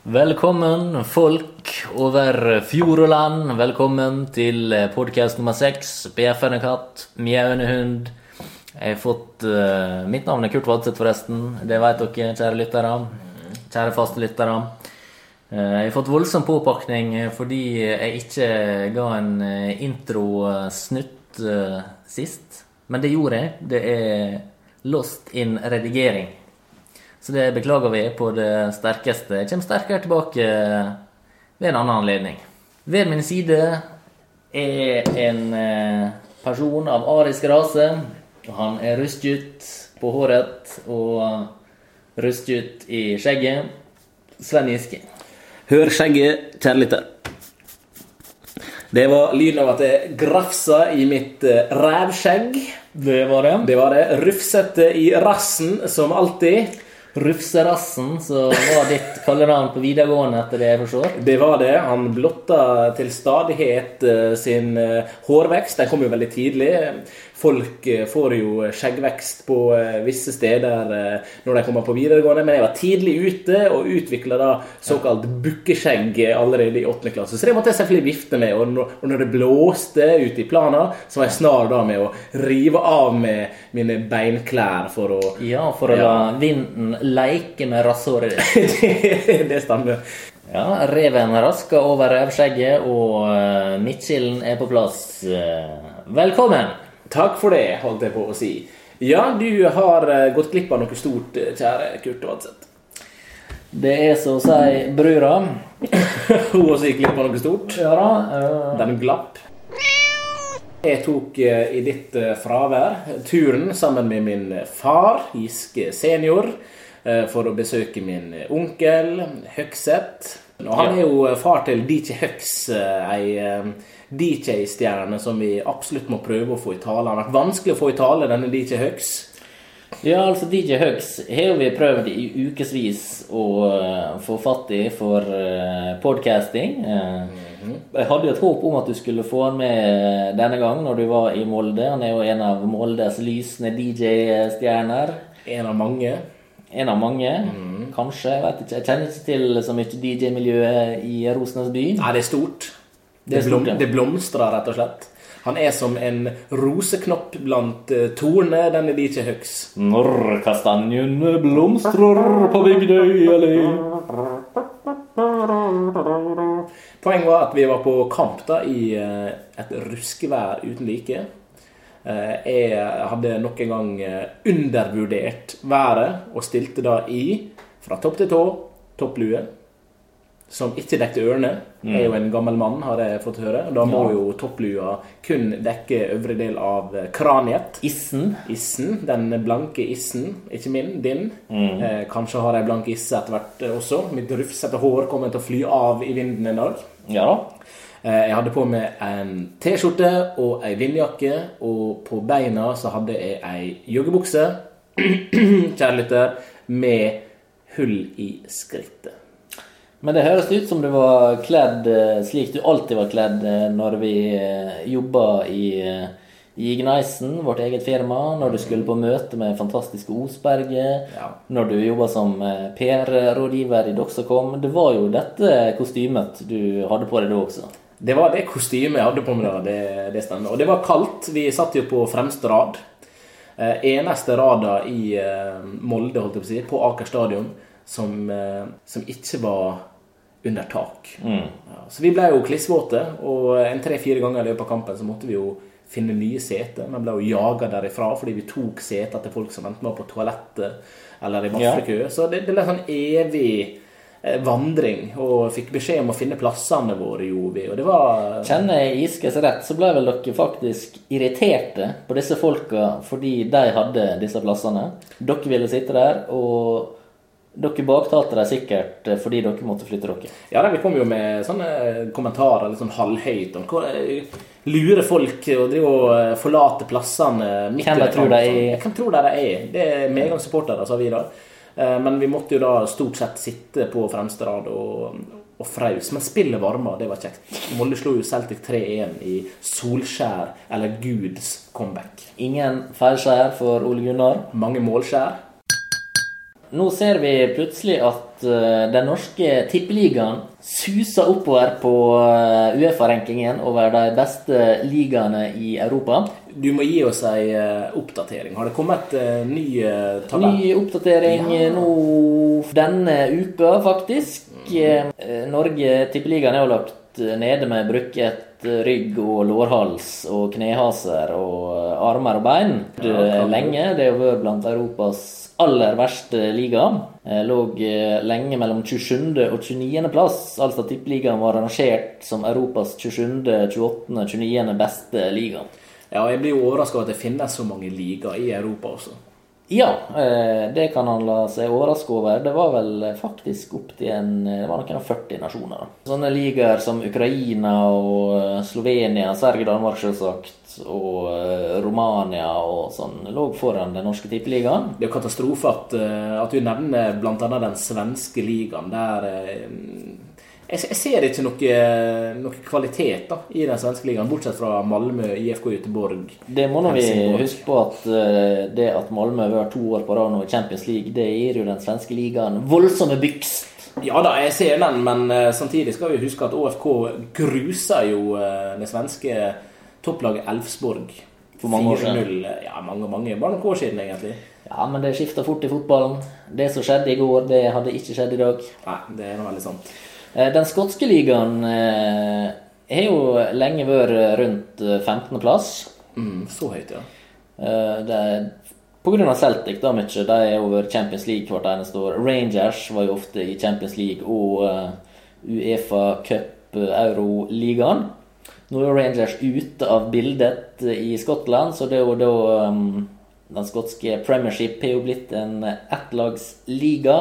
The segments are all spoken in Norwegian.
Velkommen, folk over fjord og land. Velkommen til podkast nummer seks. 'Bjeffende katt, mjauende hund. Jeg har fått uh, Mitt navn er Kurt Vadseth, forresten. Det vet dere, kjære lyttere. Kjære faste lyttere. Uh, jeg har fått voldsom påpakning fordi jeg ikke ga en introsnutt uh, sist. Men det gjorde jeg. Det er lost in redigering. Så det beklager vi på det sterkeste. Jeg kommer sterkere tilbake ved en annen anledning. Ved min side er en person av arisk rase. Han er rustgutt på håret og rustgutt i skjegget. Sven Giske. Hør skjegget, kjære lytter. Det var lyden av at jeg grafsa i mitt rævskjegg. Det var det. Det var det. Rufsete i rassen, som alltid. Rufserassen, som var ditt kallenavn på videregående, etter det jeg forstår? Det var det. Han blotta til stadighet sin hårvekst. Den kom jo veldig tidlig. Folk får jo skjeggvekst på visse steder når de kommer på videregående, men jeg var tidlig ute og utvikla da såkalt bukkeskjegg allerede i åttende klasse. Så det måtte jeg selvfølgelig vifte med. Og når det blåste ute i plana, så var jeg snar da med å rive av med mine beinklær for å Ja, for å la vinden leke med rasshåret ditt. det, det stemmer. Ja, reven rasker over revskjegget, og midtskillen er på plass. Velkommen! Takk for det, holdt jeg på å si. Ja, du har gått glipp av noe stort, kjære Kurt Vadseth. Det er så å si brura. Hun også gikk glipp av noe stort. Ja da. Uh... Den glapp. Jeg tok i ditt fravær turen sammen med min far, Giske senior, for å besøke min onkel Høgseth. Og han er jo far til DJ Høgs, ei DJ-stjerne som vi absolutt må prøve å få i tale. Han har vært vanskelig å få i tale, denne DJ-hugs Ja, altså DJ Hugs har vi prøvd i ukevis å uh, få fatt i for uh, podcasting. Mm -hmm. Jeg hadde jo et håp om at du skulle få han med denne gang når du var i Molde. Han er jo en av Moldes lysende DJ-stjerner. En av mange. En av mange, mm. kanskje. Jeg vet ikke. Jeg kjenner ikke til så mye DJ-miljø i Rosenes by. Nei, det er stort. Det, det, blom, det blomstrer, rett og slett. Han er som en roseknopp blant uh, tornene, de ikke høgs. Når kastanjene blomstrer på Bygdøy allé. Poenget var at vi var på kamp da i uh, et ruskevær uten like. Uh, jeg hadde nok en gang undervurdert været og stilte da i, fra topp til tå, topplue som ikke dekte ørene. Mm. er jo en gammel mann, har jeg fått høre. Da må ja. jo topplua kun dekke øvre del av kraniet. Issen. Issen, Den blanke issen. Ikke min, din. Mm. Eh, kanskje har jeg blank isse etter hvert også. Mitt rufsete hår kommer til å fly av i vinden en dag. Ja eh, Jeg hadde på meg en T-skjorte og ei vindjakke, og på beina så hadde jeg ei joggebukse, kjære lytter, med hull i skrittet. Men det høres ut som du var kledd slik du alltid var kledd når vi jobba i, i Igneisen, vårt eget firma, når du skulle på møte med fantastiske Osberget, ja. når du jobba som PR-rådgiver i Doxacom. Det var jo dette kostymet du hadde på deg da også. Det var det kostymet jeg hadde på meg da, det, det stemmer. Og det var kaldt. Vi satt jo på fremste rad. Eh, eneste rada i eh, Molde, holdt jeg på å si, på Aker stadion, som, eh, som ikke var under tak. Mm. Ja, så vi ble jo klissvåte, og en tre-fire ganger i løpet av kampen så måtte vi jo finne nye seter. Vi ble jo jaga derifra fordi vi tok seter til folk som enten var på toalettet eller i vaffelkø. Ja. Så det, det ble sånn evig eh, vandring, og fikk beskjed om å finne plassene våre, gjorde vi. Og det var Kjenner jeg Iskes rett, så ble vel dere faktisk irriterte på disse folka fordi de hadde disse plassene. Dere ville sitte der, og dere baktalte dem sikkert eh, fordi dere måtte flytte dere? Ja, vi kom jo med sånne kommentarer litt sånn halvhøyt om hvor lure folk og driver og forlate plassene midt Hvem de tror de er? Hvem tror de er? Det er medgangssupportere, sa vi da. Men vi måtte jo da stort sett sitte på fremste rad og, og fraus. Men spillet varma, det var kjekt. Molde slo jo Celtic 3-1 i Solskjær, eller Guds comeback. Ingen feilskjær for Ole Gunnar? Mange målskjær. Nå ser vi plutselig at eh, den norske tippeligaen suser oppover på eh, Uefa-rankingen over de beste ligaene i Europa. Du må gi oss ei eh, oppdatering. Har det kommet ny tabell? Ny oppdatering Ja. nå denne uka, faktisk. Eh, Norge Tippeligaen er jo lagt nede med brukket rygg og lårhals og knehaser og eh, armer og bein Ja, Eh, lenge. Det har vært blant Europas aller verste liga. Eh, Lå eh, lenge mellom 27. og 29. plass. Altså Tippeligaen var rangert som Europas 27., 28., 29. beste liga. Ja, jeg blir jo overraska over at det finnes så mange ligaer i Europa også. Ja, eh, det kan han la seg overraske over. Det var vel faktisk opp til en Det var noen og 40 nasjoner. Sånne ligaer som Ukraina og eh, Slovenia, Sverige, Danmark selvsagt, og eh, Romania og sånn lå foran den norske tippeligaen. Det er katastrofe at, eh, at du nevner bl.a. den svenske ligaen. Der eh, jeg, jeg ser ikke noe, noe kvalitet da, i den svenske ligaen, bortsett fra Malmö, IFK Göteborg. Det må nå vi huske på at eh, det at Malmö har vært to år på rad nå i Champions League, det gir jo den svenske ligaen voldsomme byks. Ja da, jeg ser den, men eh, samtidig skal vi huske at ÅFK gruser jo eh, det svenske topplaget Elfsborg. For mange år siden. 4-0, Ja, mange, mange. Bare noen år siden, egentlig. Ja, men det skifter fort i fotballen. Det som skjedde i går, det hadde ikke skjedd i dag. Nei, det er nå veldig sant. Eh, Den skotske ligaen eh, har jo lenge vært rundt eh, 15.-plass. Mm, så høyt, ja. Det er av Celtic, da, mye. De er over Champions League hvert eneste år. Rangers var jo ofte i Champions League og eh, Uefa Cup Euroligaen. Nå er Rangers ute av bildet eh, i Skottland, så det er jo da um, den skotske premiership er jo blitt en ettlagsliga.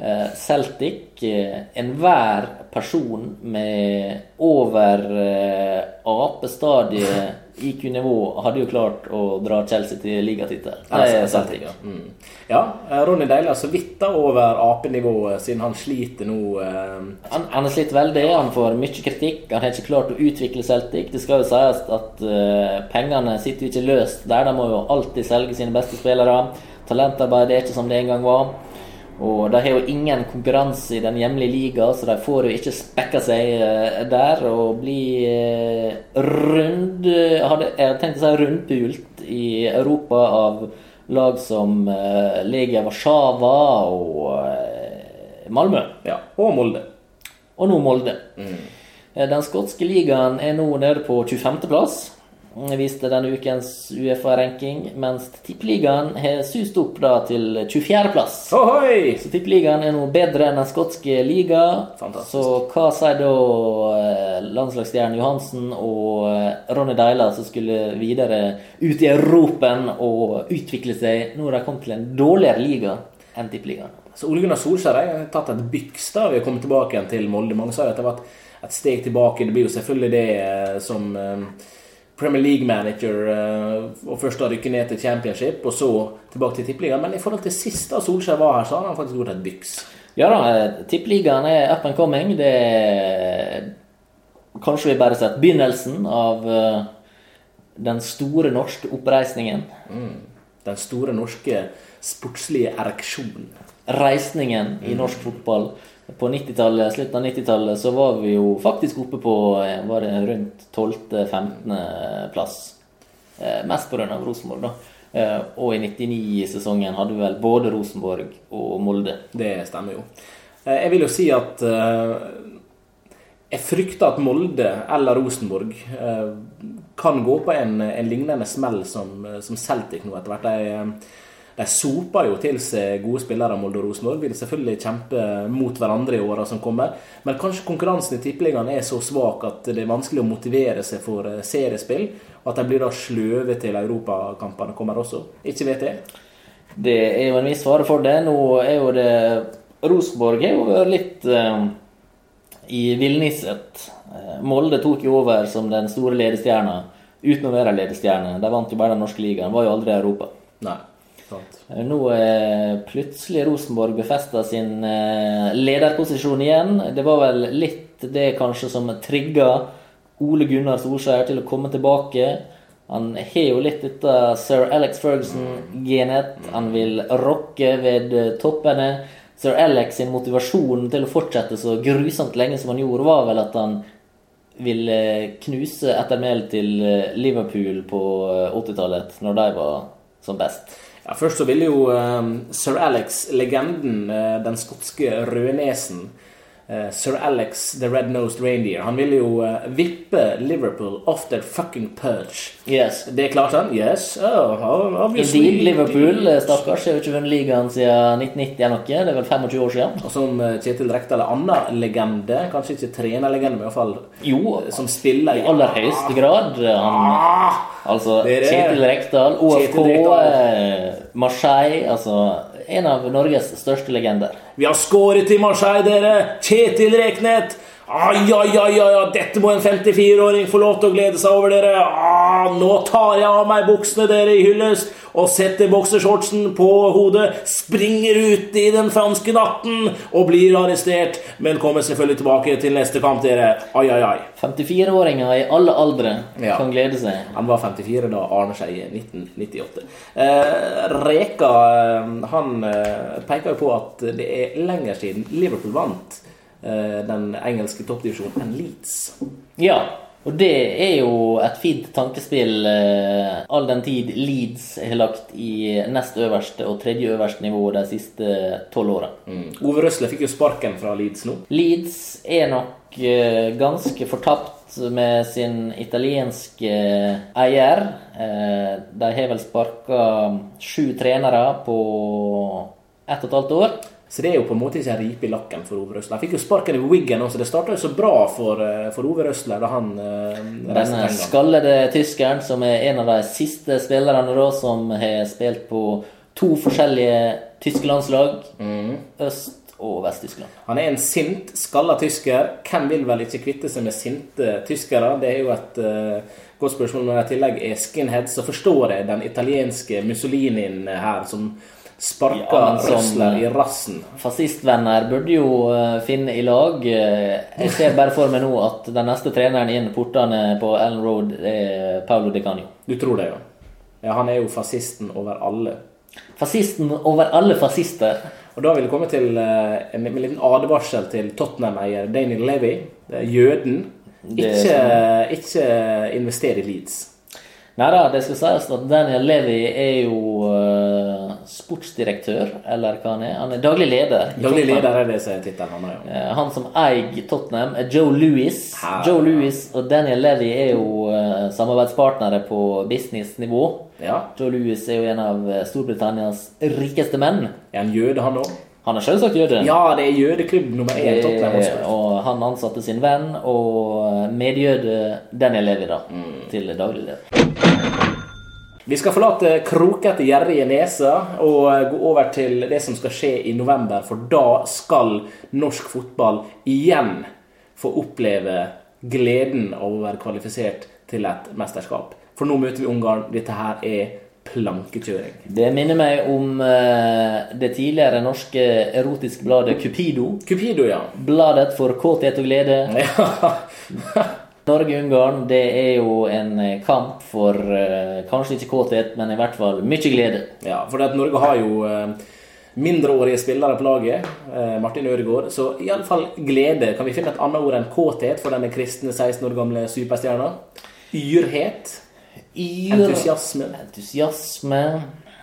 Eh, Celtic, eh, enhver person med over eh, apestadiet IQ-nivå hadde jo klart å dra Chelsea til ligatittel. Er ja. Mm. ja, eh, Ronny Deila så vidt da over apenivået, siden han sliter nå. eh, Han, han har slitt veldig, han får mye kritikk. Han har ikke klart å utvikle Celtic. Det skal jo sies at uh, pengene sitter jo ikke løst der. De må jo alltid selge sine beste spillere. Talentarbeid er ikke som det en gang var. Og de har jo ingen konkurranse i den hjemlige liga, så de får jo ikke spekka seg eh, der og bli eh, rund hadde, Jeg tenkte å si rundpult i Europa av lag som eh, Legia Warszawa og eh, Malmö. ja, og Molde. Og nå Molde. Mm. Den skotske ligaen er nå nede på 25.-plass. Viste denne ukens Uefa-ranking, mens tippeligaen har sust opp da til 24.-plass. Ohoi! Så tippeligaen er nå bedre enn den skotske liga. Fantastisk. Så hva sier da eh, landslagsstjernen Johansen og eh, Ronny Deila, som skulle videre ut i Europen og utvikle seg? Nå har de kommet til en dårligere liga enn tippeligaen. Så Ole Gunnar Solskjær har tatt et byks da å komme tilbake igjen til Molde. Mange sa at det var et, et steg tilbake. Det blir jo selvfølgelig det eh, som eh, Premier League-manager eh, og først da rykke ned til Championship, og så tilbake til Tippeligaen. Men i forhold til sist da Solskjær var her, så har han faktisk gjort et byks. Ja da, eh, tippeligaen er up and coming. Det er kanskje vi bare sett begynnelsen av eh, den store norske oppreisningen. Den store norske sportslige ereksjonen. Reisningen i norsk fotball. På 90-tallet, slutten av 90-tallet så var vi jo faktisk oppe på eh, var det rundt 12.-15. plass. Eh, Mest pga. Rosenborg, da. Eh, Og i 99-sesongen hadde vi vel både Rosenborg og Molde. Det stemmer jo. Jeg vil jo si at jeg frykter at Molde eller Rosenborg kan gå på en, en lignende smell som, som Celtic nå etter hvert. De soper jo til seg gode spillere, Molde og Rosenborg. Vil selvfølgelig kjempe mot hverandre i åra som kommer. Men kanskje konkurransen i Tippeligaen er så svak at det er vanskelig å motivere seg for eh, seriespill. Og at de blir da sløve til europakampene kommer også. Ikke vet jeg. Det er jo en viss fare for det. Nå er jo det Rosenborg har jo litt eh, i villnisset. Eh, Molde tok jo over som den store ledestjerna uten å være ledestjerne. De vant jo bare den norske ligaen, var jo aldri i Europa. Nei. Eh, Nå er plutselig Rosenborg befesta sin eh, lederposisjon igjen. Det var vel litt det kanskje som trigga Ole Gunnar Solskjær til å komme tilbake. Han har jo litt dette sir Alex Ferguson-genet. Han vil rocke ved toppene. Sir Alex sin motivasjon til å fortsette så grusomt lenge som han gjorde, var vel at han ville knuse ettermælet til Liverpool på 80-tallet, når de var som best. Ja, Først så ville jo um, sir Alex, legenden, den skotske rødnesen Sir Alex the Red-Nosed Reindeer Han ville jo uh, vippe Liverpool off their fucking perch. Yes. Det klarte han. Yes. Oh, obviously. Indeed, Liverpool, stakkars, har jo ikke vunnet ligaen siden 1990 eller noe. Det er vel 25 år siden. Og som Kjetil Rekdal er annen legende, kanskje ikke trenerlegende, men iallfall Jo, som spiller i aller høyeste grad. Han, ah, altså det det. Kjetil Rekdal, OFK, Kjetil Rekdal. eh, Marseille Altså en av Norges største legender. Vi har skåret i Marseille, dere! Kjetil Reknet! Ai, ai, ai, ai, dette må en 54-åring få lov til å glede seg over, dere! Ah, nå tar jeg av meg buksene, dere, i hyllest, og setter boksershortsen på hodet, springer ut i den franske natten og blir arrestert, men kommer selvfølgelig tilbake til neste kamp, dere. Ai, ai, ai. 54-åringer i alle aldre Ja. kan glede seg. Han var 54 da Arne Skeie i 1998. Eh, Reka eh, han eh, peker jo på at det er lenger siden Liverpool vant den engelske toppdivisjonen enn Leeds. Ja, og det er jo et fint tankespill eh, all den tid Leeds har lagt i nest øverste og tredje øverste nivå de siste tolv åra. Mm. Ove Røsler fikk jo sparken fra Leeds nå. Leeds er nok eh, ganske fortapt med sin italienske eier. Eh, de har vel sparka sju trenere på ett og et halvt år. Så det er jo på en måte ikke en ripe i lakken for Ove Røsler. Han fikk jo sparken i Wiggen også. Det starta jo så bra for, eh, for Ove Røsler da han eh, Denne skallede tyskeren, som er en av de siste spillerne da, som har spilt på to forskjellige tyske landslag. Mm. Øst- og Vest-Tyskland. Han er en sint, skalla tysker. Hvem vil vel ikke kvitte seg med sinte tyskere? Det er jo et uh, godt spørsmål. Når jeg i tillegg er skinhead, så forstår jeg den italienske Mussolinien her, som sparker Ja, Røsler i rassen. Fascistvenner burde jo eh, finne i lag. Eh, Jeg ser bare for meg nå at den neste treneren inn portene på Ellen Road er Paulo Di Canio. Du tror det, ja? Ja, Han er jo fascisten over alle. Fascisten over alle fascister. Og da vil jeg komme til Med en, en liten advarsel til Tottenham-eier Daniel Levy. Jøden. Ikke, ikke invester i Leeds. Nei da, det skal sies at Daniel Levy er jo eh, sportsdirektør, eller hva han er. Han er daglig leder. Daglig leder er det som er tittelen han ja. Eh, Han som eier Tottenham, er Joe Louis. Joe Louis og Daniel Levy er jo eh, samarbeidspartnere på businessnivå. ja. Joe Louis er jo en av eh, Storbritannias rikeste menn. Er han jøde, han òg? Han er selvsagt jøde. Ja, det er jødeklubb nummer én. Tottenham og han ansatte sin venn og medjøde Daniel Levy da, Mm. til daglig leder. Vi skal forlate krokete, gjerrige neser og eh, gå over til det som skal skje i november. For da skal norsk fotball igjen få oppleve gleden av å være kvalifisert til et mesterskap. For nå møter vi Ungarn. Dette her er plankekjøring. Det minner meg om eh, det tidligere norske erotiske bladet Cupido. Cupido, ja. Bladet for kåthet og glede. ja. Norge-Ungarn, det er jo en eh, kamp for eh, kanskje ikke kåthet, men i hvert fall mye glede. Ja, for at Norge har jo eh, mindreårige spillere på laget. Eh, Martin Ødegaard. Så iallfall glede. Kan vi finne et annet ord enn kåthet for denne kristne 16 år gamle superstjerna? Yrhet. Yr, Entusiasme. entusiasme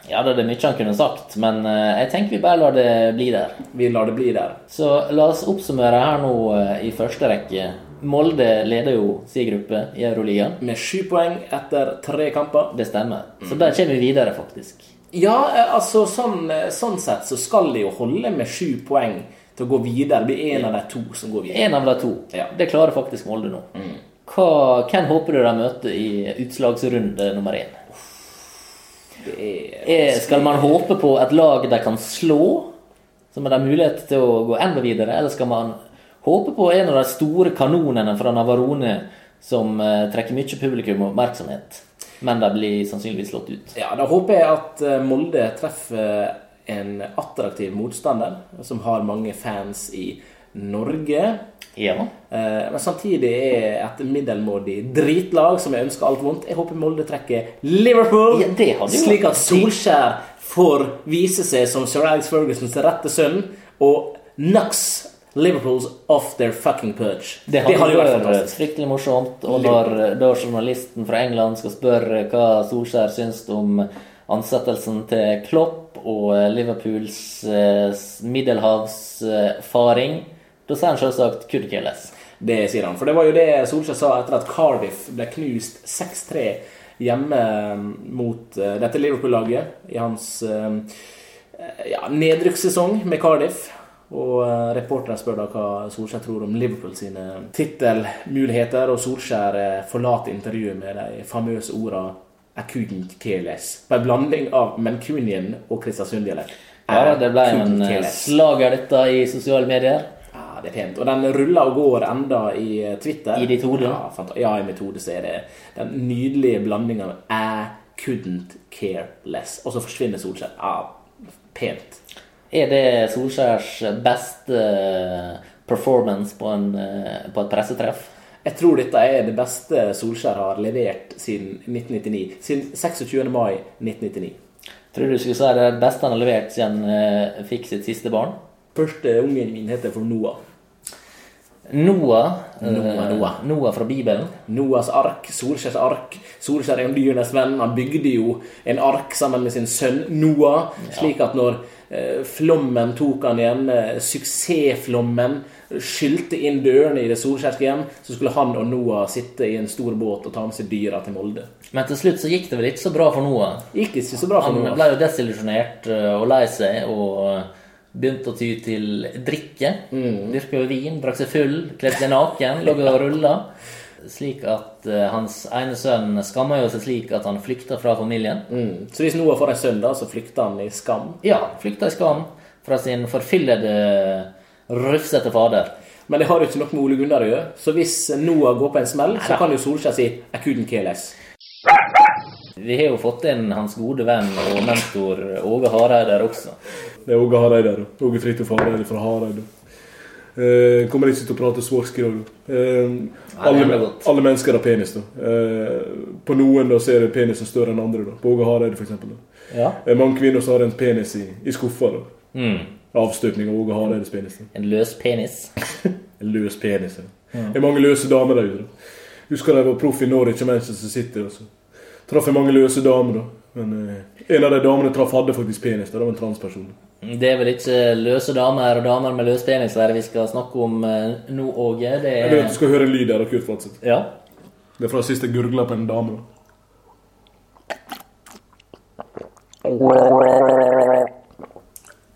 Ja, det er mye han kunne sagt, men jeg tenker vi bare lar det bli der. Vi lar det bli der. Så la oss oppsummere her nå i første rekke. Molde leder jo sin gruppe i Euroligaen. Med sju poeng etter tre kamper. Det stemmer. Så der kommer vi videre, faktisk. Ja, eh, altså sånn, eh, sånn sett så skal de jo holde med sju poeng til å gå videre. Det blir en av de to som går videre. En av de to. Ja. Det klarer faktisk Molde nå. Hva, hvem håper du de møter i utslagsrunde nummer én? Det er Er, skal man håpe på et lag de kan slå, som har mulighet til å gå enda videre, eller skal man håpe på en av de store kanonene fra Navarone som eh, trekker mye publikum og oppmerksomhet, men de blir sannsynligvis slått ut? Ja, da håper jeg at eh, Molde treffer en attraktiv motstander som har mange fans i Norge. Ja. Eh, men samtidig er et middelmådig dritlag som jeg ønsker alt vondt. Jeg håper Molde trekker Liverpool, Ja, slik at Solskjær får vise seg som sir Alex Fergusons rette sønn, og knocks Liverpools off their fucking perch. Det hadde, jo vært vært fantastisk. fryktelig morsomt. Og når da journalisten fra England skal spørre hva Solskjær syns om ansettelsen til Klopp og eh, Liverpools eh, middelhavsfaring, da sier han selvsagt 'could care less'. Det sier han. For det var jo det Solskjær sa etter at Cardiff ble knust 6-3 hjemme mot eh, dette Liverpool-laget i hans eh, ja, nedrykkssesong med Cardiff. Og uh, reporteren spør da hva Solskjær tror om Liverpool sine tittelmuligheter, og Solskjær eh, forlater intervjuet med de famøse ordene I couldn't care less. På en blanding av Mancunian og Kristiansund-dialekt. Ja, det ble en eh, slager, dette, i sosiale medier. Ja, det er pent. Og den ruller og går enda i eh, Twitter. I ditt hode? Ja, ja, i mitt hode så er det den nydelige blandingen av I couldn't care less. Og så forsvinner Solskjær. Ja, pent. Er det Solskjærs beste eh, performance på, en, eh, på et pressetreff? Jeg tror dette er det beste Solskjær har levert siden 1999. Siden 26. mai 1999. Tror du skulle si det beste han har levert siden han eh, fikk sitt siste barn? Første ungen min heter for Noah. Noah. eh, Noah, Noah. Noah fra Bibelen. Noahs ark, Solskjærs ark. Solskjær er jo dyrenes venn. Han bygde jo en ark sammen med sin sønn Noah, slik at når eh, flommen tok han igjen, eh, suksessflommen, skylte inn dørene i det solskjærske hjem, så skulle han og Noah sitte i en stor båt og ta med seg dyra til Molde. Men til slutt så gikk det vel ikke så bra for Noah. Gikk ikke så bra for Han Noah. ble jo desillusjonert og lei seg og begynte å ty til drikke. Mm. Dyrka vin, drakk seg full, kledde seg naken, lå og rulla. Slik at uh, hans ene sønn skamma jo seg slik at han flykta fra familien. Mm. Så hvis Noah får en sønn, da, så flykter han i skam. Ja, flykta i skam fra sin forfillede, rufsete fader. Men det har jo ikke noe med Ole Gunnar å gjøre. Så hvis Noah går på en smell, så kan jo Solskjær si I couldn't care less. Vi har jo fått inn hans gode venn og mentor Åge Hareide også. Det er Åge Hareide. da. Åge Fridtjof Hareide fra Hareide. Eh, kommer ikke til å prate svorsk i dag. da. Eh, alle, alle mennesker har penis. da. Eh, på noen da ser penisen større enn andre. da. På Åge Hareide f.eks. Ja. Er mange kvinner har en penis i, i skuffa. da. Mm. Avstøpning av Åge Hareides penis. da. En løs penis. En løs penis. Ja. Det er mange løse damer der ute. Husker jeg var proff i Norwich og Manchester City. da, så Traff jeg mange løse damer. da. Men eh, en av de damene jeg traff, hadde faktisk penis. Det var en transperson. Det er vel ikke løse damer og damer med løs penis vi skal snakke om eh, nå, Åge. Det Jeg vil at er du skal høre en lyd her, av Kurt Flatseth. Ja. Det er fra sist jeg gurgla på en dame. da.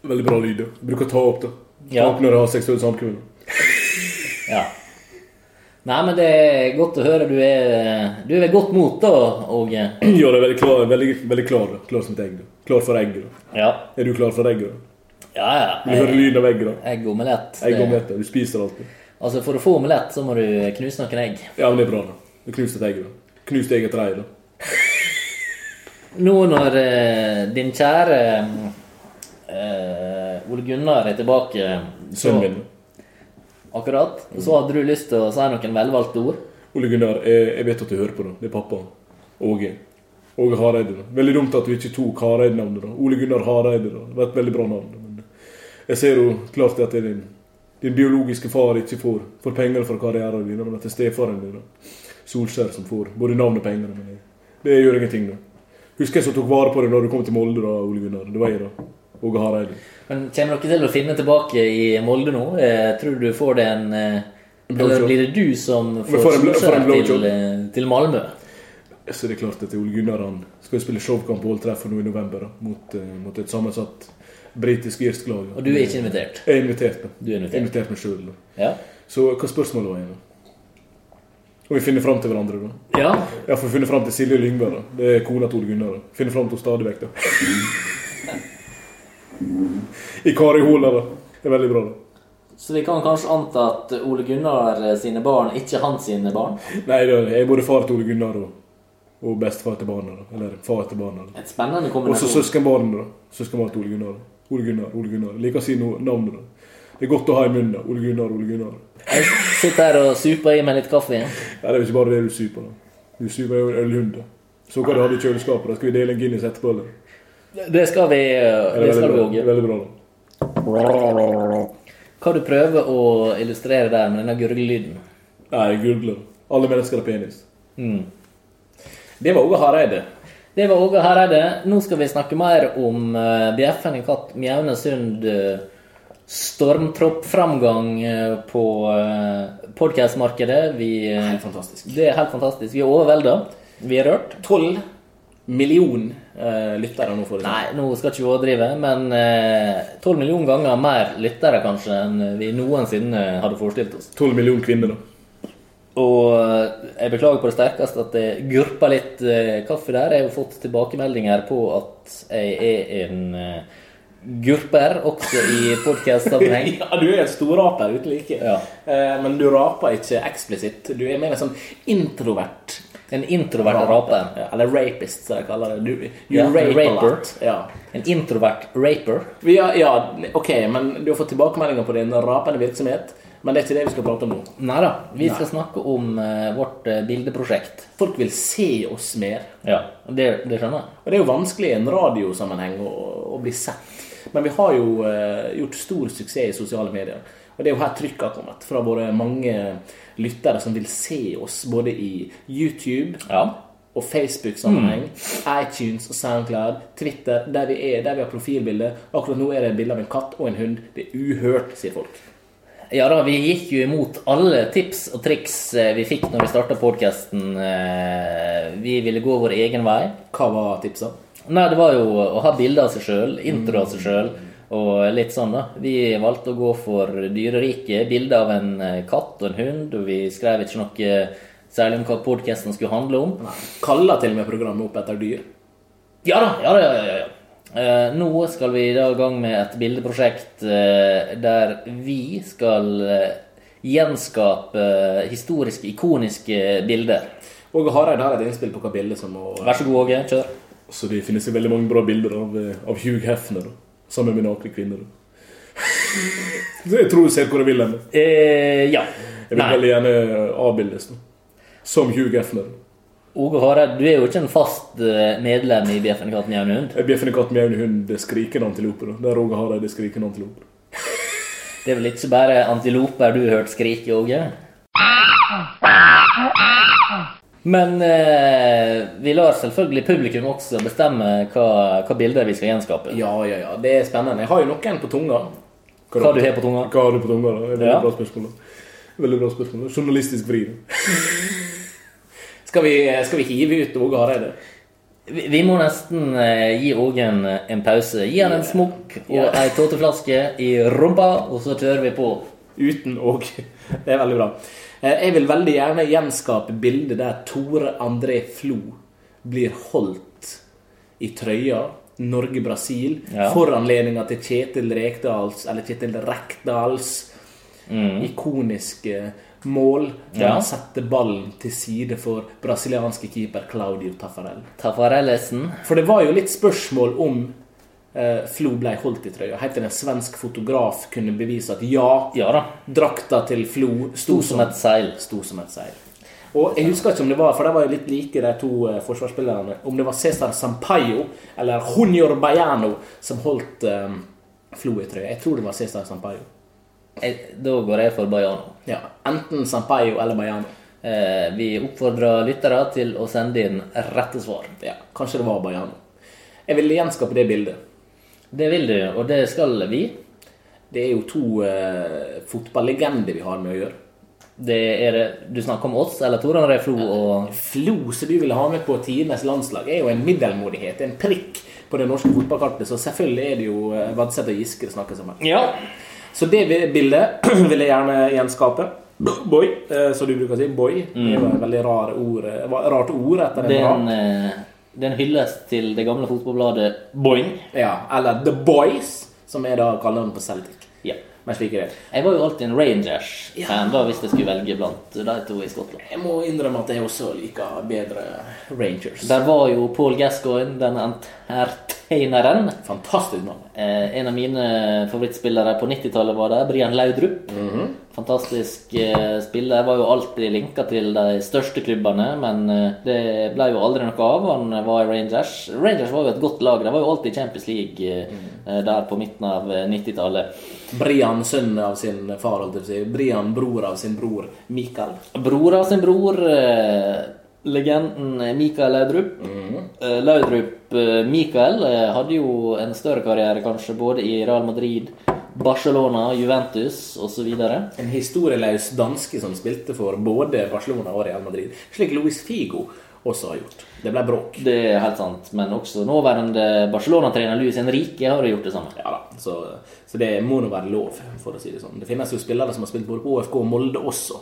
Veldig bra lyd. Bruker å ta opp det. Ta opp når jeg har seksuelt samkvem. ja. Nei, men det er godt å høre. Du er, du er ved godt mot, da, Åge. Ja, det er veldig klar, veldig, veldig klar, klar som et egg. Klar for egg. da. Ja. Er du klar for egg? da? Ja, ja. Du hører lyden av egg? da? Egg og omelett. Egg og omelett. Du spiser alltid. Altså, For å få omelett så må du knuse noen egg. Ja, men det er bra. da. Du knuser et egg. da. Knust eget rei. da. Nå når eh, din kjære eh, Ole Gunnar er tilbake så, Sønnen min. Akkurat. Så hadde du lyst til å si noen velvalgte ord. Ole Gunnar, jeg, jeg vet at du hører på. det. Det er pappa. Åge. Åge Hareide. Veldig dumt at du ikke tok Hareide-navnet. Ole Gunnar Hareide. da. Det var et veldig bra navn. Men jeg ser jo klart at det din, din biologiske far ikke får, får penger for karrieren din, men at det er stefaren din, da. Solskjær, som får både navn og penger. Men det, det gjør ingenting, da. Husker jeg som tok vare på deg når du kom til Molde, da, Ole Gunnar. Det var jeg, da. Åge Hareide. Men Kommer dere til å finne tilbake i Molde nå? Eh, tror du du får det en eh, Eller blir det du som får får til, eh, til Malmö? Så det er klart at Ole Gunnar han skal spille showkamp på Old Trafford nå i november da, mot, mot et sammensatt britisk-irsk lag. Og du er ikke invitert? Jeg er invitert. da. Du er invitert. Jeg er invitert meg sjøl. Ja. Så hva spørsmålet var igjen? Og vi finner fram til hverandre, da. ja. Ja, for vi finner fram til Silje Lyngberg. da. Det er kona til Ole Gunnar. da. Finner fram til henne stadig vekk, da. I Kari Hola, da. Det er veldig bra, da. Så vi kan kanskje anta at Ole Gunnar sine barn ikke hans sine barn? Nei, jeg er både far til Ole Gunnar og, og bestefar til barna. da. Eller far til barna. da. Et spennende Og så kombinasjon. søskenbarnet, da. Søskenbarnet til Ole Gunnar. da. Ole Gunnar, Ole Gunnar. Liker å si navnet, da. Det er godt å ha i munnen. da. Ole Gunnar, Ole Gunnar. Jeg sitter her og super i meg litt kaffe. Ja, det er ikke bare det du super. da. Du super jo en ølhund. da. Så hva du hadde i kjøleskapet. Da skal vi dele en Guinness etterpå, eller? Det skal vi, Er det skal vi òg. veldig bra. Hva du prøver å illustrere der med denne gurglelyden? Nei, gurgler. Alle mennesker har penis. Mm. Det var Åge Hareide. Det var Åge Hareide. Nå skal vi snakke mer om uh, Bjeffen i Katt Mjaune Sund. Uh, Stormtroppframgang uh, på uh, podkastmarkedet. Vi, eh, Helt fantastisk. det er helt fantastisk. Vi er overvelda. Vi er rørt. 12 million eh, lyttere nå, For. Nei, nå skal ikke vi overdrive, men eh, 12 millioner ganger mer lyttere kanskje enn vi noensinne hadde forestilt oss. 12 millioner kvinner, da. Og eh, jeg beklager på det sterkeste at det gurper litt eh, kaffe der. Jeg har fått tilbakemeldinger på at jeg er en eh, gurper, også i podkast-sammenheng. Ja, du er en storraper uten like. Ja. Eh, men du raper ikke eksplisitt. Du er mer en sånn introvert En introvert raper. Ja, eller rapist, som jeg kaller det. Du, you Ja, rape raper. Ja. En introvert raper. Vi har- ja, ok, men du har fått tilbakemeldinger på din rapende virksomhet. Men det er ikke det vi skal prate om nå. Nei da. Vi skal snakke om uh, vårt uh, bildeprosjekt. Folk vil se oss mer. Ja, det, det skjønner jeg. Og det er jo vanskelig i en radiosammenheng å, å bli sett. Men vi har jo eh, gjort stor suksess i sosiale medier. Og det er jo her trykket har kommet fra våre mange lyttere som vil se oss både i YouTube Ja. og Facebook-sammenheng, iTunes og SoundCloud, Twitter, der vi er, der vi har profilbilde. Akkurat nå er det bilde av en katt og en hund. Det er uhørt, sier folk. Ja da, vi gikk jo imot alle tips og triks eh, vi fikk når vi starta podkasten. Vi ville gå vår egen vei. Hva var tipsa? Nei, det var jo å ha bilde av seg sjøl, intro av seg sjøl og litt sånn, da. Vi valgte å gå for dyreriket. Bilde av en eh, katt og en hund, og vi skrev ikke noe særlig om hva podkasten skulle handle om. Kaller til og med programmet opp etter dyr. Ja da, ja da, ja, ja, ja. Eh, nå skal vi da i gang med et bildeprosjekt eh, der vi skal eh, gjenskape historiske, ikoniske bilder. Åge Hareid har et innspill på hva bildet som må Vær så god, Åge. Kjør. Så det finnes jo veldig mange bra bilder av, eh, av Hugh Hefner, da. Sammen med nakne kvinner. Så jeg tror du ser hvor jeg vil hen. Eh, ja. Jeg vil Nei. veldig gjerne avbildes da. Som Hugh Hefner. Åge Hareid, du er jo ikke en fast eh, medlem i BFN Katten Jevne Hund. Katten bjeffer en katt med en hund, det skrikende da. Der Åge en skrikende antilope. Det er vel ikke bare antiloper du har hørt skrike, Åge? Men eh, vi lar selvfølgelig publikum også bestemme hva, hva bilder vi skal gjenskape. Ja, ja, ja. Det er spennende. Jeg har jo noen på tunga. Hva du har på tunga. Hva har du på tunga? da? Veldig Ja. bra spørsmål. da. Veldig bra spørsmål. da. Journalistisk vri. Skal vi, skal vi hive ut Åge Hareide? Vi, vi må nesten eh, gi Åge en, en pause. Gi han en smokk og Ja. ei tåteflaske i rumpa, og så kjører vi på. Uten Åge. Det er veldig bra. Eh, Jeg vil veldig gjerne gjenskape bildet der Tore André Flo blir holdt i trøya Norge-Brasil. Ja. Foranledninga til Kjetil Rekdals, eller Kjetil Rekdals ikoniske mål. Der Ja. han setter ballen til side for brasilianske keeper Claudio Taffarel. Tafarellesen. For det var jo litt spørsmål om Flo ble holdt i trøya. Helt til en svensk fotograf kunne bevise at ja, Ja da. drakta til Flo sto som et seil. sto som et seil. Og jeg husker ikke om det var, for de var jo litt like, de to eh, forsvarsspillerne, om det var Cæsar Sampaio eller Junior Baiano som holdt um, Flo i trøya. Jeg tror det var Cæsar Sampaio. Eh, Da går jeg for Baiano. Ja, Enten Sampaio eller Baiano. Eh, vi oppfordrer lyttere til å sende inn rette svar. Ja, Kanskje det var Baiano. Jeg vil gjenskape det bildet. Det vil du, og det skal vi. Det er jo to eh, fotballegender vi har med å gjøre. Det er det, Du snakker om oss, eller Tor André Flo og Flo, som du ville ha med på tidenes landslag, er jo en middelmådighet. En prikk på det norske fotballkartet. Så selvfølgelig er det jo eh, Vadseth og Giske det snakkes om her. Ja. Så det bildet vil jeg gjerne gjenskape. Boy, eh, som du bruker å si. Boy. Det er jo et veldig rar ord, eh, rart ord etter Det en er en, eh, det er en hyllest til det gamle fotballbladet Boing. Ja, eller The Boys, som er da kallenavnet på Celtic. Ja. Men slik er det. Jeg var jo alltid en Rangers-fan da hvis jeg skulle velge blant de to i Skottland. Jeg må innrømme at jeg også liker bedre Rangers. Der var jo Paul Gascoigne, den entertaineren. Fantastisk navn. Eh, en av mine favorittspillere på 90-tallet var der, Brian Laudrup. Fantastisk eh, spiller. Var jo alltid linka til de største klubbene, men eh, det ble jo aldri noe av. Han var i Rangers. Rangers var jo et godt lag. De var jo alltid i Champions League eh, der på midten av eh, 90-tallet. Brian, sønn av sin far, holdt jeg på. Brian, bror av sin bror Mikael. Bror av sin bror, eh, legenden Mikael Laudrup. Mm. Laudrup eh, Mikael eh, hadde jo en større karriere kanskje både i Real Madrid, Barcelona, Juventus osv. En historieløs danske som spilte for både Barcelona og Real Madrid. Slik Luis Figo også har gjort. Det ble bråk. Det er helt sant. Men også nåværende Barcelona-trener Luis Henrique har gjort det samme. Ja da, så, så det må nå være lov, for å si det sånn. Det finnes jo spillere som har spilt både på OFK og Molde også,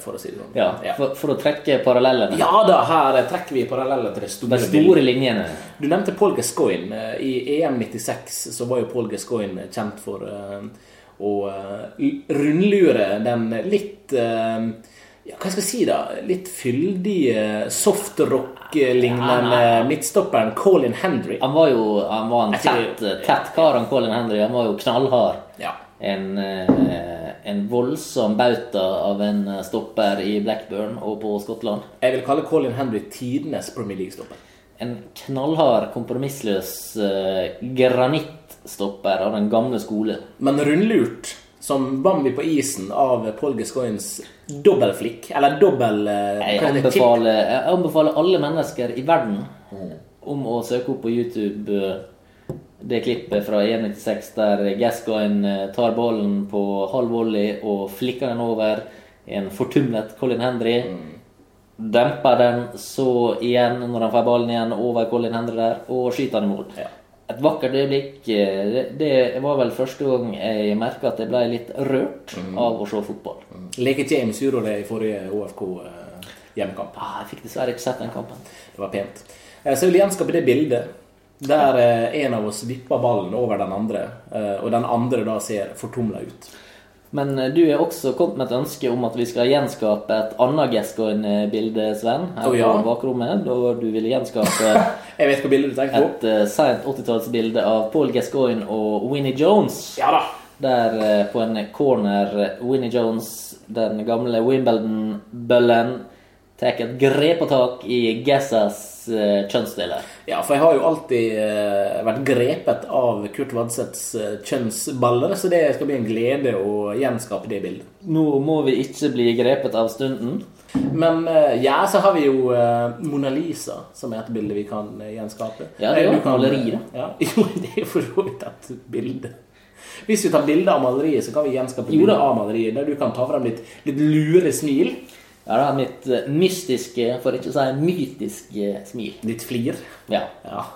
for å si det sånn. Ja, for, for å trekke parallellene. Ja da, her trekker vi paralleller til det store, De store linjene. Du nevnte Paul Gascoigne. I EM 96 så var jo Paul Gascoigne kjent for eh, å eh, rundlure den litt eh, ja, hva skal jeg si, da? Litt fyldige softrock-lignende midtstopperen Colin Hendry. Han var jo han var en tett, tett kar, han Colin Henry. Han var jo knallhard. Ja. En, eh, en voldsom bauta av en eh, stopper i Blackburn og på Skottland. Jeg vil kalle Colin Henry tidenes Premier League-stopper. En knallhard, kompromissløs uh, granittstopper av den gamle skole. Men rundlurt som Bambi på isen av Paul Gascoignes dobbeltflikk, eller dobbel uh, Jeg anbefaler, jeg anbefaler alle mennesker i verden om å søke opp på YouTube det klippet fra EM96 der Gascoigne eh, tar ballen på halv volley og flikker den over en fortumlet Colin Hendry. Demper den så igjen når han får ballen igjen over Colin Hendry der, og skyter den i mål. Ja. Et vakkert øyeblikk. eh, Det, var vel første gang jeg merka at jeg ble litt rørt av å se fotball. Leke James gjorde det i forrige OFK-hjemmekamp. Ah, jeg fikk dessverre ikke sett den kampen. Det var pent. Eh, Så jeg vil gjenskape det bildet der eh, en av oss vipper ballen over den andre, eh, og den andre da ser fortumla ut. Men eh, du er også kommet med et ønske om at vi skal gjenskape et annet Gascoigne-bilde, Sven. Her oh, ja. på bakrommet. Da du vil gjenskape Jeg vet hva bildet du tenker på. et seint 80-tallsbilde av Paul Gascoigne og Winnie Jones. Ja da. Der på en corner Winnie Jones, den gamle Wimbledon-bøllen, tar et grepetak i Gassas uh, kjønnsdeler. Ja, for jeg har jo alltid uh, vært grepet av Kurt Vadseths uh, kjønnsballer, så det skal bli en glede å gjenskape det bildet. Nå må vi ikke bli grepet av stunden. Men eh, ja, så har vi jo eh, Mona Lisa, som er et bilde vi kan eh, gjenskape. Ja, det er jo Eh, et maleri, da. Ja, jo, det er for så vidt et bilde. Hvis vi tar bilde av maleriet, så kan vi gjenskape bilde av maleriet, der du kan ta frem litt, litt lure smil. Ja, er mitt eh, mystiske, for ikke å si mytiske, smil. Ditt flir. Ja. Ja.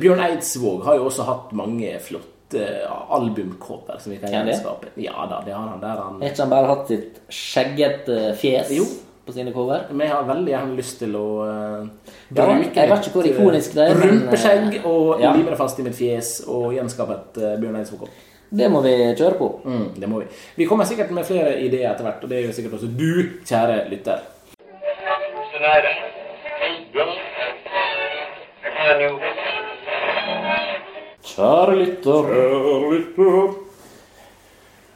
Bjørn Eidsvåg har jo også hatt mange flotte eh, albumcover som vi kan gjenskape. Ja da, det har han der han Har ikke han bare hatt sitt skjeggete fjes Jo. på sine cover? Men jeg har veldig gjerne lyst til å uh, det er, men, Rumpeskjegg og ja. lime det fast i mitt fjes og gjenskape et uh, Bjørn Eidsvåg-kopp. Det må vi kjøre på. Mm, det må vi. Vi kommer sikkert med flere ideer etter hvert, og det gjør sikkert også du, kjære lytter. Kjære lytter Kjære lytter.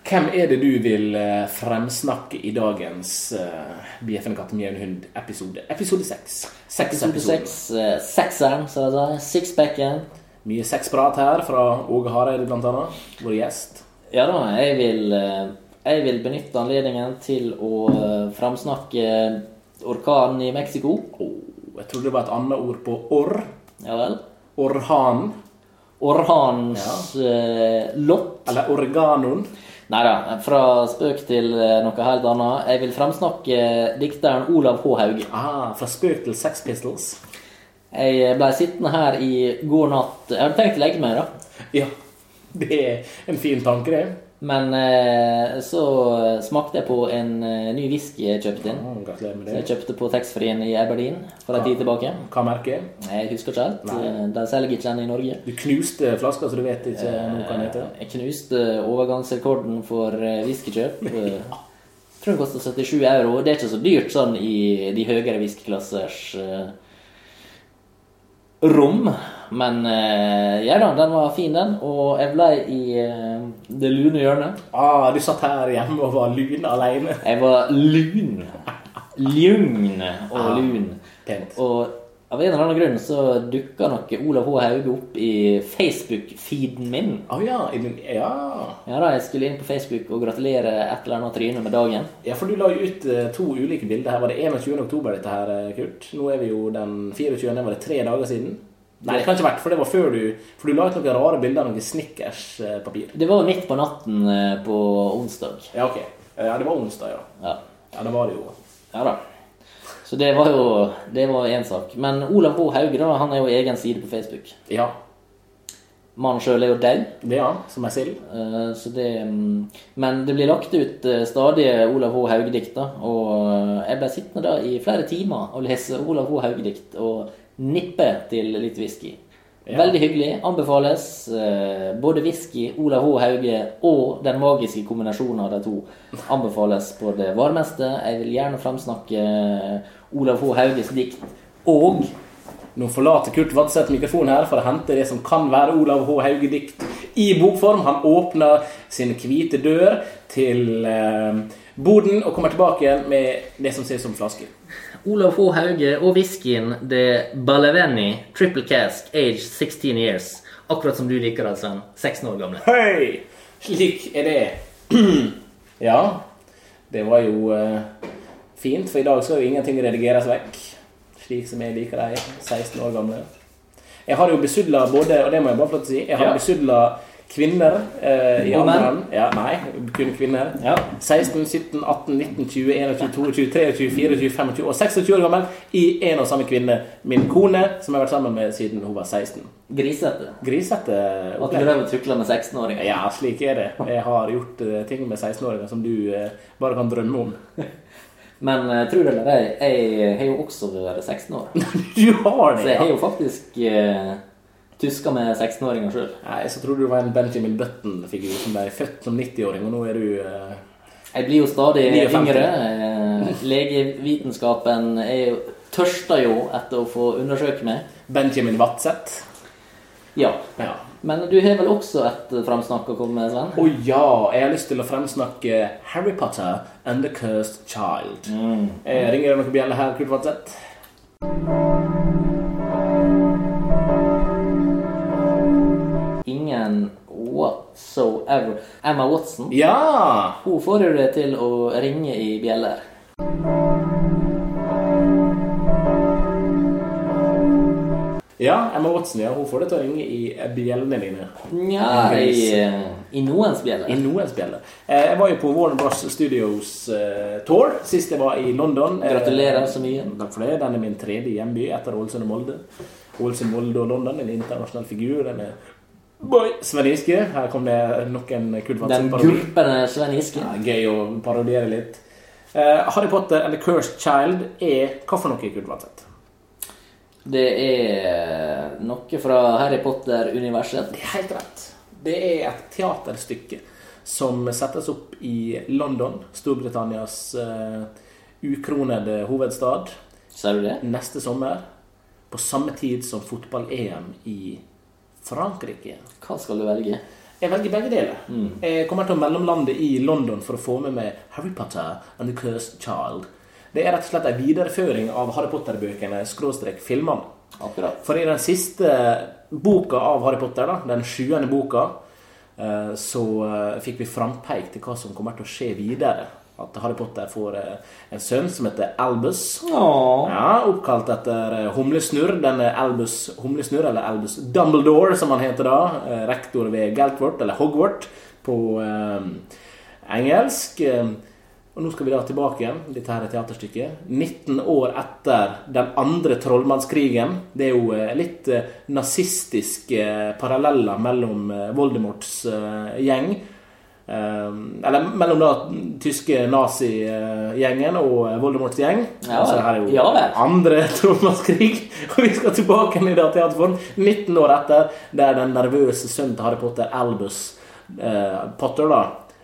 Hvem er det du vil eh, fremsnakke i dagens uh, BFN katt med en hund-episode? Episode seks. Seks Episode eh, sekseren, så det er sixpacken. Mye sexprat her fra Åge Hareide, blant annet. Vår gjest. Ja da, jeg vil, eh, jeg vil benytte anledningen til å eh, framsnakke orkanen i Mexico. Åh, jeg trodde det var et annet ord på orr. Ja vel. Orhan. Orhanens ja. lott. Eller organon. Nei da, fra spøk til eh, noe helt annet. Jeg vil framsnakke dikteren Olav H. Hauge. Ah, fra spøk til Sex Pistols. Jeg ble sittende her i går natt Jeg hadde tenkt å legge meg, da. Ja, det er en fin tanke, det. Men eh, så smakte jeg på en eh, ny whisky jeg kjøpte inn. Med Så jeg kjøpte på taxfree-en i Aberdeen for en tid tilbake. Hva merker? Jeg husker ikke helt. Eh, De selger ikke den i Norge. Du knuste flaska, så du vet ikke noe hva den heter. Jeg knuste overgangsrekorden for eh, whiskykjøp. ja. Tror den koster 77 euro. Det er ikke så dyrt sånn i de høyere whiskyklassers eh, rom. Men eh, ja da, den var fin, den. Og jeg ble i eh, det lune hjørnet. Ah, du satt her hjemme og var lun alene. Jeg var lun. Lugn og lun. Pent. Og av en eller annen grunn så dukka nok Olav H. Hauge opp i Facebook-feeden min. Å ja, i din, ja. Ja da, jeg skulle inn på Facebook og gratulere et eller annet tryne med dagen. Ja, for du la jo ut eh, to ulike bilder. Her var det 21. oktober, dette her, eh, Kurt. Nå er vi jo den 24. Var det tre dager siden? Nei, det kan ikke ha vært, for det var før du For du la ut noen rare bilder av noe Snickers-papir. Det var midt på natten eh, på onsdag. Ja, ok. Ja, det var onsdag, ja. Ja, Ja, det var det jo. ja da. Så det var jo Det var én sak. Men Olav H. Hauge da, han er jo egen side på Facebook. Ja, Mannen sjøl er jo død. det er han, som er sild. eh, Så det, mm, men det blir lagt ut eh, stadige Olav H. Hauge-dikt. Og eh, jeg ble sittende da i flere timer og lese Olav H. Hauge-dikt og nippe til litt whisky. Veldig hyggelig. Anbefales. eh, Både whisky, Olav H. Hauge og den magiske kombinasjonen av de to anbefales på det varmeste. Jeg vil gjerne framsnakke Olav H. Hauges dikt og Nå forlater Kurt Vadseth mikrofonen her for å hente det som kan være Olav H. Hauge-dikt i bokform. Han åpner sin hvite dør til eh, boden og kommer tilbake igjen med det som ser ut som flaske. Olav H. Hauge og whiskyen The Baleveni Triple Cask Age 16 Years. Akkurat som du liker det, Sven. 16 år gamle. Hei! Slik er det. ja, det var jo uh, fint, for i dag skal jo ingenting redigeres vekk. Slik som jeg liker de 16 år gamle. Jeg har jo besudla både, og det må jeg bare få si, jeg har Ja. besudla kvinner eh, i Og alderen Ja, nei, kun kvinner. Ja. 16, 17, 18, 19, 20, 21, 22, 23, 24, 25 og 26 år gammel i en og samme kvinne. Min kone, som jeg har vært sammen med siden hun var 16. Grisete. Grisete At du drev og tukla med 16-åringer. Ja, slik er det. Jeg har gjort uh, ting med 16-åringer som du uh, bare kan drømme om. Men uh, tro det eller ei, jeg har jo også vært 16 år. Du har det, ja. Så jeg har jo faktisk uh, tuska med 16-åringer sjøl. Nei, så trodde du var en Benjamin Button-figur som ble født som 90-åring, og nå er du eh, Jeg blir jo stadig 59. yngre. Eh, Legevitenskapen er jo, tørster jo etter å få undersøke meg. Benjamin Watseth. Ja. Ja. Men du har vel også et framsnakk å komme med, Sven? Å ja, jeg har lyst til å fremsnakke Harry Potter and the Cursed Child. Eh, ringer det noen bjeller her, Kurt Watseth? Ingen whatsoever. Emma Watson Ja! hun får jo det til å ringe i bjeller. Ja, Emma Watson, ja, hun får det til å ringe i bjellene dine. Nja, i, i noens bjeller. I noens bjeller. Eh, jeg var jo på Warner Bros. Studios eh, tour sist jeg var i London. Eh, Gratulerer så mye. Takk for det. Den er min tredje hjemby etter Ålesund og Molde. Ålesund, Molde og London, en internasjonal figur. Den er Boy, Sven Iske. Her kom det nok en kult Den gulpende Sven Iske. Ja, gøy å parodiere litt. Uh, Harry Potter and the Cursed Child er hva for noe, Kurt Vadseth? Det er noe fra Harry Potter-universet. Det er helt rett. Det er et teaterstykke som settes opp i London, Storbritannias uh, ukronede hovedstad, Ser du det? neste sommer. På samme tid som fotball-EM i Frankrike. Hva skal du velge? Jeg velger begge deler. Jeg kommer til å mellomlande i London for å få med meg Harry Potter and the Cursed Child. Det er rett og slett en videreføring av Harry Potter-bøkene skråstrek filmene. Akkurat. For i den siste boka av Harry Potter, da, den sjuende boka, eh, så eh, fikk vi frampeik til hva som kommer til å skje videre. At Harry Potter får eh, en sønn som heter Albus. Ja, Oppkalt etter eh, Humlesnurr. Denne Albus Humlesnurr, eller Albus Dumbledore, som han heter da. eh, Rektor ved Galtvort, eller Hogwart, på eh, engelsk. Eh, Og nå skal vi da tilbake igjen. Dette her er teaterstykket. 19 år etter den andre trollmannskrigen. Det er jo eh, litt eh, nazistiske paralleller mellom eh, Voldemorts eh, gjeng eh, Eller mellom da tyske nazigjengen og Voldemorts gjeng. Ja, så det her er jo ja andre trollmannskrig. Og vi skal tilbake i teaterform 19 år etter, der den nervøse sønnen til Harry Potter, Albus eh, Potter, da,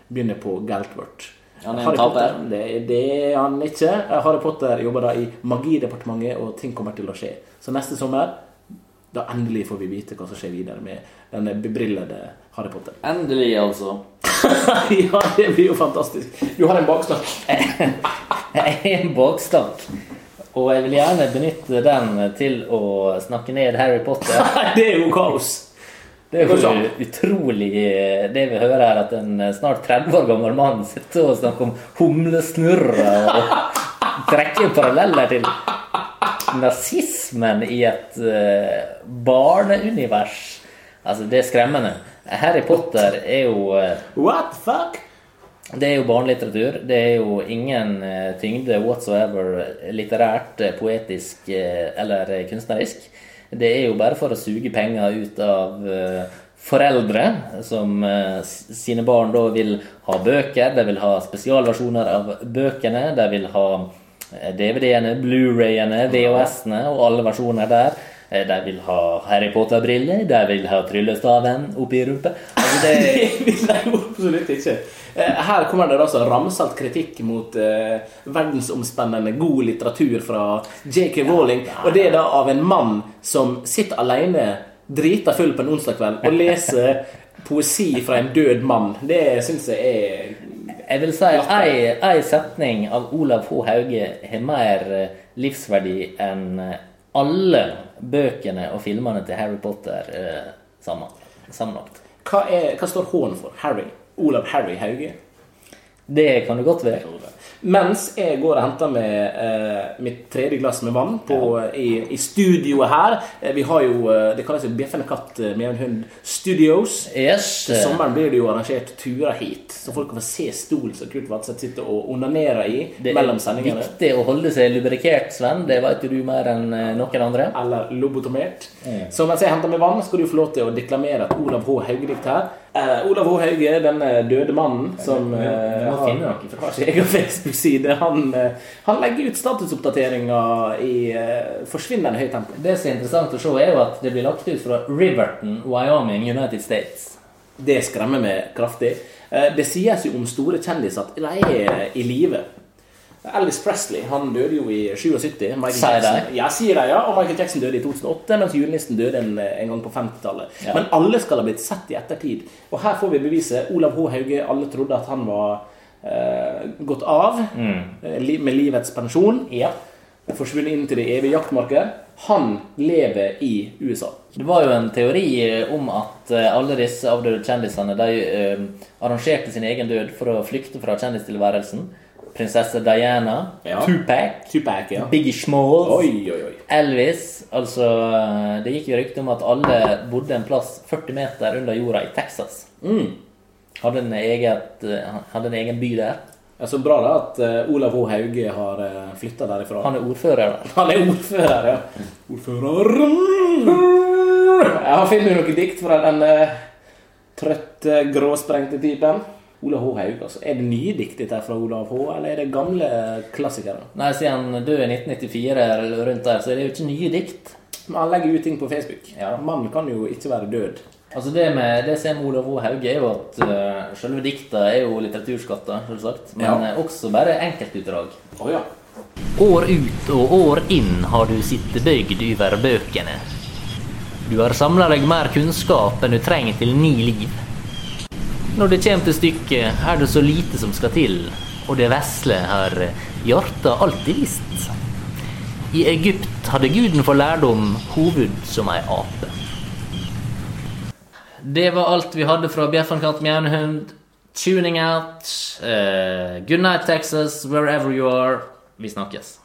begynner på Galtvort. Han er en taper. Det, det er han ikke. Eh, Harry Potter jobber da i Magidepartementet, og ting kommer til å skje. Så neste sommer, da endelig får vi vite hva som skjer videre med denne bebrillede Harry Potter. Endelig, altså. ja, det blir jo fantastisk. Du har en bakslag. Jeg en bakstakk. Og jeg vil gjerne benytte den til å snakke ned Harry Potter. det er jo kaos. Det er jo utrolig det vi hører her, at en snart 30 år gammel mann sitter og snakker om humlesnurrer og trekker paralleller til nazismen i et uh, barneunivers. Altså, det er skremmende. Harry Potter er jo uh, What the fuck? Det er jo barnelitteratur. Det er jo ingen uh, tyngde whatsoever litterært, poetisk eller kunstnerisk. Det er jo bare for å suge penger ut av foreldre som eh, sine barn da vil ha bøker. De vil ha spesialversjoner av bøkene. De vil ha DVD-ene, Blu-rayene, VHS-ene og alle versjoner der. Eh, De vil ha Harry Potter-briller, de vil ha tryllestaven oppi rumpa. Altså det, Det vil jeg absolutt ikke. Eh, Her kommer det altså ramsalt kritikk mot eh, verdensomspennende god litteratur fra J.K. Rowling. Og det er da av en mann som sitter alene, drita full på en onsdag kveld, og leser poesi fra en død mann. Det syns jeg er Jeg vil si at ei setning av Olav H. Hauge har mer eh, livsverdi enn eh, alle bøkene og filmene til Harry Potter eh, sammenlagt. Hva, hva står H-en for? Harry? Olav Harry Hauge? Det kan det godt være. Mens jeg går og henter med eh, mitt tredje glass med vann på, i, i studioet her. Eh, vi har jo eh, Det kalles jo Bjeffende katt eh, med en hund Studios. Yes. Til sommeren blir det jo arrangert turer hit, så folk kan få se stolen som Kurt Vadseth sitter og onanerer i Det mellom er viktig å holde seg lubrikert, Sven. Det vet du mer enn eh, noen andre. Eller lobotomert. Så mens jeg henter med vann, skal du få lov til å deklamere et Olav H. Hauge-dikt her. Eh, Olav O. Hauge, denne døde mannen som uh, har, egen Facebook-side, han, uh, han legger ut statusoppdateringer i eh, forsvinnende høyt tempo. Det som er interessant å se, er jo at det blir lagt ut fra Riverton, Wyoming, United States. Det skremmer meg kraftig. Eh, Det sies jo om store kjendiser at de er i live. Elvis Presley han døde jo i 77. Michael Sier de? Ja, sier de, ja. Og Michael Jackson døde i 2008, mens julenissen døde en, en gang på 50-tallet. Ja. Men alle skal ha blitt sett i ettertid. Og her får vi beviset. Olav H. Hauge, alle trodde at han var eh, gått av mm. med livets pensjon. Ja. Forsvunnet inn til det evige jaktmarkedet. Han lever i USA. Det var jo en teori eh, om at eh, alle disse avdøde kjendisene de eh, arrangerte sin egen død for å flykte fra kjendistilværelsen. Prinsesse Diana, Ja. Tupac, Tupac, ja. Biggie Smalls, Oi, oi, oi. Elvis. Altså, eh, det gikk jo rykte om at alle bodde en plass 40 meter under jorda i Texas. Mm. Hadde en, eget, eh, hadde en egen by der. Ja, så bra da at eh, Olav H. Hauge har uh, flytta derifra. Han er ordfører der. Han er ordfører, ja. Ordfører Jeg har funnet noen dikt fra den uh, trøtte, gråsprengte typen. Olav H. Haug, altså. Er det nye dikt dette her fra Olav H., eller er det gamle klassikere? Nei, siden han døde i 1994 eller rundt der, så er det jo ikke nye dikt. Men han legger ut ting på Facebook. Ja. Mannen kan jo ikke være død. Altså Det med det som er med Olav H. Haug, er jo at uh, selve dikta er jo litteraturskatter, selvsagt. Men Ja. eh, også bare enkeltutdrag. Oh, ja. År ut og år inn har du sittet bøygd over bøkene. Du har samla deg mer kunnskap enn du trenger til ni liv. Når det kommer til stykket, er det så lite som skal til, og det vesle har hjarta alltid visst. I Egypt hadde guden for lærdom hoved som ei ape. Det var alt vi hadde fra Bjeffankatt Mjaunhund. Tuning out. Uh, good night, Texas, wherever you are. Vi snakkes.